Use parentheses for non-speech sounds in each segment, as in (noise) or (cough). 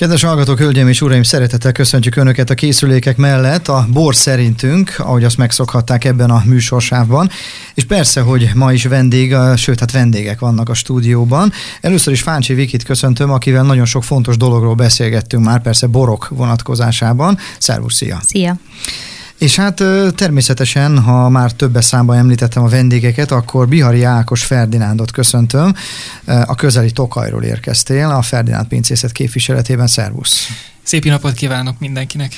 Kedves hallgatók, hölgyeim és uraim, szeretettel köszöntjük Önöket a készülékek mellett, a bor szerintünk, ahogy azt megszokhatták ebben a műsorsávban, és persze, hogy ma is vendég, sőt, hát vendégek vannak a stúdióban. Először is Fáncsi Vikit köszöntöm, akivel nagyon sok fontos dologról beszélgettünk már, persze borok vonatkozásában. Szervusz, szia! Szia! És hát természetesen, ha már többes számban említettem a vendégeket, akkor Bihari Ákos Ferdinándot köszöntöm. A közeli Tokajról érkeztél, a Ferdinánd pincészet képviseletében. Szervusz! Szép napot kívánok mindenkinek!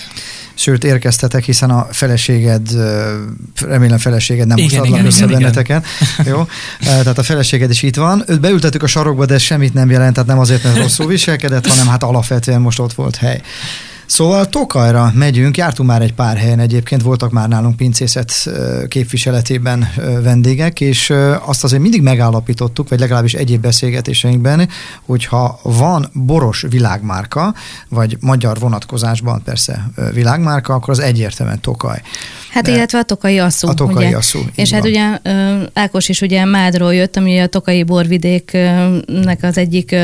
Sőt, érkeztetek, hiszen a feleséged, remélem feleséged nem igen, igen, össze igen, benneteket. Jó? Tehát a feleséged is itt van. Őt beültettük a sarokba, de ez semmit nem jelent, tehát nem azért, mert rosszul viselkedett, hanem hát alapvetően most ott volt hely. Szóval Tokajra megyünk, jártunk már egy pár helyen egyébként, voltak már nálunk pincészet képviseletében vendégek, és azt azért mindig megállapítottuk, vagy legalábbis egyéb beszélgetéseinkben, hogyha van boros világmárka, vagy magyar vonatkozásban persze világmárka, akkor az egyértelműen Tokaj. Hát De illetve a tokai asszú. A tokai ugye? asszú. És hát van. ugye Ákos is ugye Mádról jött, ami a tokai borvidéknek az egyik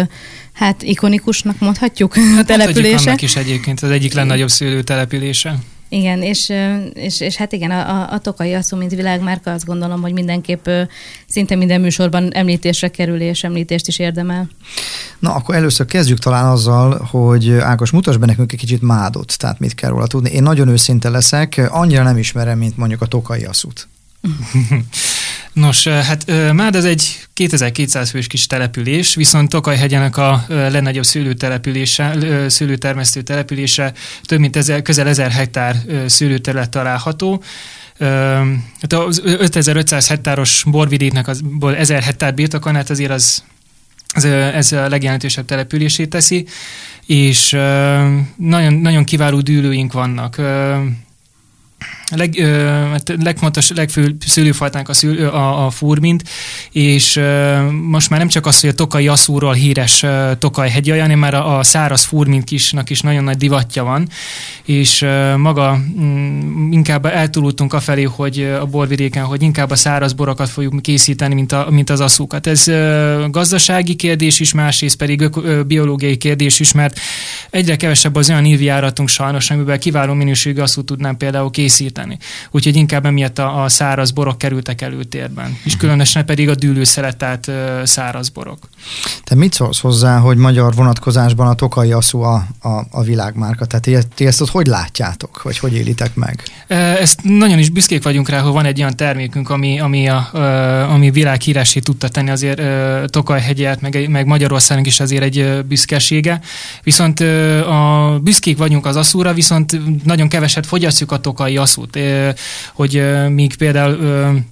hát ikonikusnak mondhatjuk hát a települése. Hát is egyébként az egyik legnagyobb szőlő települése. Igen, és, és, és hát igen, a, a Tokai Asszú, mint világmárka, azt gondolom, hogy mindenképp szinte minden műsorban említésre kerül, és említést is érdemel. Na, akkor először kezdjük talán azzal, hogy Ákos, mutasd be nekünk egy kicsit mádot, tehát mit kell róla tudni. Én nagyon őszinte leszek, annyira nem ismerem, mint mondjuk a Tokai Asszút. (laughs) Nos, hát Mád ez egy 2200 fős kis település, viszont Tokajhegyenek a legnagyobb szőlőtelepülése, szőlőtermesztő települése több mint ezer, közel 1000 hektár szőlőterület található. Hát az 5500 hektáros borvidéknek azból 1000 hektár birtokon, hát azért az, az, ez a legjelentősebb települését teszi, és nagyon, nagyon kiváló dűlőink vannak leg, hát legfontos, legfőbb szőlőfajtánk a, szül, a, a furmint, és ö, most már nem csak az, hogy a Tokai Asszúról híres ö, Tokaj hegyi, hanem már a, a száraz furmint kisnak is nagyon nagy divatja van, és ö, maga m, mm, inkább eltúlultunk afelé, hogy a borvidéken, hogy inkább a száraz borokat fogjuk készíteni, mint, a, mint az asszúkat. Ez ö, gazdasági kérdés is, másrészt pedig ö, ö, biológiai kérdés is, mert egyre kevesebb az olyan ívjáratunk sajnos, amiben kiváló minőségű asszút tudnám például készíteni készíteni. Úgyhogy inkább emiatt a, a száraz borok kerültek előtérben, és különösen pedig a dűlőszeletált száraz borok. Te mit szólsz hozzá, hogy magyar vonatkozásban a Tokai Asszú a, a, a világmárka? Tehát ti ezt ott hogy látjátok, vagy hogy élitek meg? Ezt nagyon is büszkék vagyunk rá, hogy van egy olyan termékünk, ami, ami, a, ami világhíressé tudta tenni azért Tokaj-hegyet, meg, meg Magyarországnak is azért egy büszkesége. Viszont a büszkék vagyunk az aszúra, viszont nagyon keveset fogyasztjuk a Tokai Asszút, hogy míg például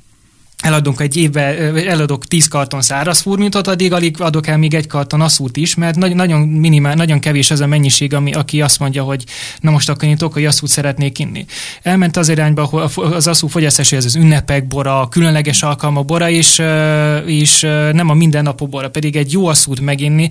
eladunk egy évben, eladok 10 karton száraz furmintot, addig alig adok el még egy karton aszút is, mert nagy, nagyon minimál, nagyon kevés ez a mennyiség, ami, aki azt mondja, hogy na most akkor én tokai aszút szeretnék inni. Elment az irányba, hogy az aszú fogyasztása ez az ünnepek bora, a különleges alkalmak bora, és, és nem a mindennapok bora, pedig egy jó aszút meginni,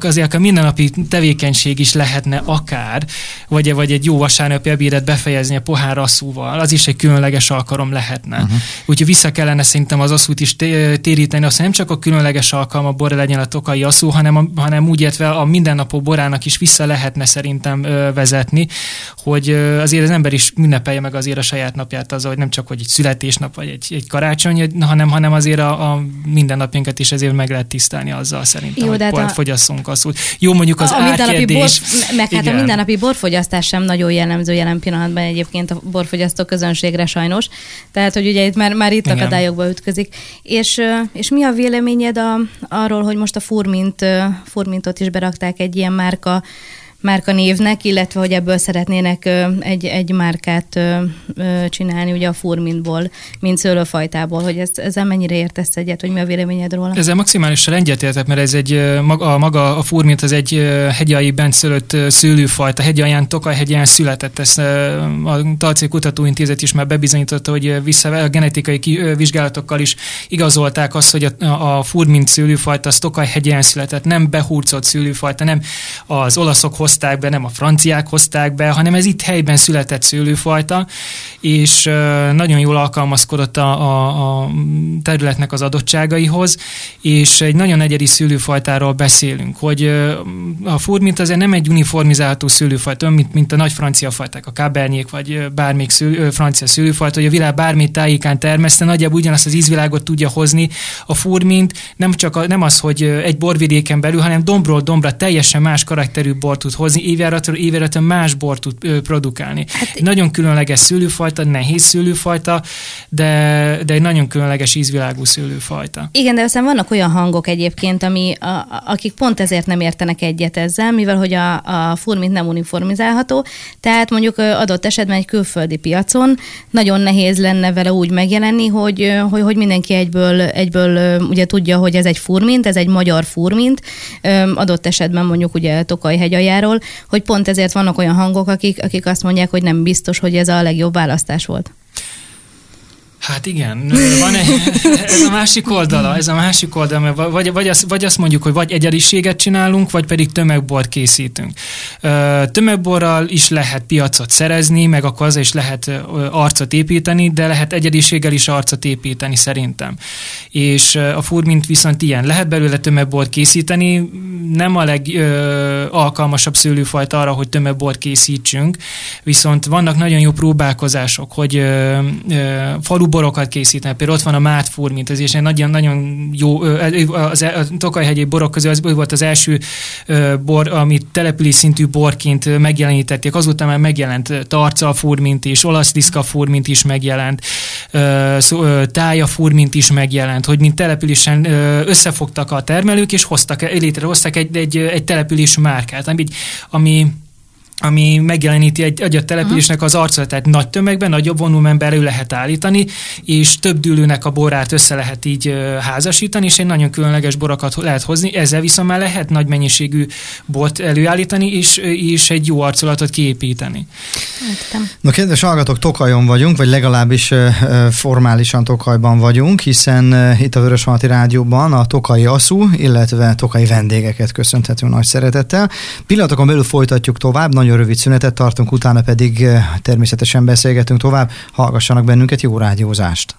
azért a mindennapi tevékenység is lehetne akár, vagy, vagy egy jó vasárnapi ebédet befejezni a pohár asszúval, az is egy különleges alkalom lehetne. Uh-huh. Úgyhogy vissza kellene szerintem az asszút is téríteni, azt nem csak a különleges alkalma borra legyen a tokai asszú, hanem, a, hanem úgy értve a mindennapok borának is vissza lehetne szerintem vezetni, hogy azért az ember is ünnepelje meg azért a saját napját az, hogy nem csak hogy egy születésnap vagy egy, egy karácsony, hanem, hanem azért a, a mindennapjainkat is ezért meg lehet tisztelni azzal szerintem, Jó, hogy hát a... fogyasszunk asszút. Jó, mondjuk az a, a mindennapi bor, meg hát a mindennapi borfogyasztás sem nagyon jellemző jelen pillanatban egyébként a borfogyasztó közönségre sajnos. Tehát, hogy ugye itt már, már itt Igen. akadályokba ütközik. És, és mi a véleményed a, arról, hogy most a Furmint, Furmintot is berakták egy ilyen márka márka névnek, illetve hogy ebből szeretnének egy, egy márkát csinálni ugye a furmintból, mint szőlőfajtából, hogy ez, ezzel mennyire értesz egyet, hogy mi a véleményed róla? Ezzel maximálisan egyetértek, mert ez egy maga, maga a furmint az egy hegyai szülött szőlőfajta, hegyaján, Tokaj-hegyaján született. Ezt a Talcé Kutatóintézet is már bebizonyította, hogy vissza a genetikai vizsgálatokkal is igazolták azt, hogy a, a furmint szőlőfajta az Tokaj-hegyaján született, nem behurcolt szőlőfajta, nem az olaszok hozták be, nem a franciák hozták be, hanem ez itt helyben született szőlőfajta, és nagyon jól alkalmazkodott a, a, a területnek az adottságaihoz, és egy nagyon egyedi szőlőfajtáról beszélünk, hogy a furmint azért nem egy uniformizálható szőlőfajta, mint, mint a nagy francia fajták, a kábernyék, vagy bármelyik szőlő, francia szőlőfajta, hogy a világ bármi tájékán termeszte, nagyjából ugyanazt az ízvilágot tudja hozni. A furmint nem csak a, nem az, hogy egy borvidéken belül, hanem dombról dombra teljesen más karakterű bort tud hozni, évjáratról évjáraton más bort tud produkálni. Hát, nagyon különleges szőlőfajta, nehéz szőlőfajta, de, de egy nagyon különleges ízvilágú szőlőfajta. Igen, de aztán vannak olyan hangok egyébként, ami, a, akik pont ezért nem értenek egyet ezzel, mivel hogy a, a furmint nem uniformizálható, tehát mondjuk adott esetben egy külföldi piacon nagyon nehéz lenne vele úgy megjelenni, hogy, hogy, hogy mindenki egyből, egyből ugye tudja, hogy ez egy furmint, ez egy magyar furmint, adott esetben mondjuk ugye Tokaj hegyajáról, hogy pont ezért vannak olyan hangok, akik, akik azt mondják, hogy nem biztos, hogy ez a legjobb választás volt. Hát igen, van egy, ez a másik oldala, ez a másik oldala, mert vagy, vagy, azt, vagy azt mondjuk, hogy vagy egyediséget csinálunk, vagy pedig tömegbort készítünk. Tömegborral is lehet piacot szerezni, meg akkor az is lehet arcot építeni, de lehet egyediséggel is arcot építeni szerintem. És a furmint viszont ilyen. Lehet belőle tömegbort készíteni, nem a legalkalmasabb szőlőfajta arra, hogy tömegbort készítsünk, viszont vannak nagyon jó próbálkozások, hogy falu borokat készítenek. Például ott van a Mátfúr, mint az, és egy nagyon, nagyon jó, az, a Tokajhegyi borok közül az volt az első bor, amit település szintű borként megjelenítették. Azután már megjelent Tarca furmint is, olasz diszka furmint is megjelent, tája furmint is megjelent, hogy mint településen összefogtak a termelők, és hoztak, létrehoztak egy, egy, egy település márkát, ami, ami ami megjeleníti egy, egy a településnek az arcot, tehát nagy tömegben, nagyobb volumenben elő lehet állítani, és több dűlőnek a borát össze lehet így házasítani, és egy nagyon különleges borakat lehet hozni, ezzel viszont már lehet nagy mennyiségű bort előállítani, és, és egy jó arculatot kiépíteni. Értem. Na kedves hallgatók, Tokajon vagyunk, vagy legalábbis formálisan Tokajban vagyunk, hiszen itt a Vörösmarty Rádióban a Tokai Aszú, illetve Tokai vendégeket köszönhetünk nagy szeretettel. Pillanatokon belül folytatjuk tovább, nagyon rövid szünetet tartunk, utána pedig természetesen beszélgetünk tovább. Hallgassanak bennünket, jó rádiózást!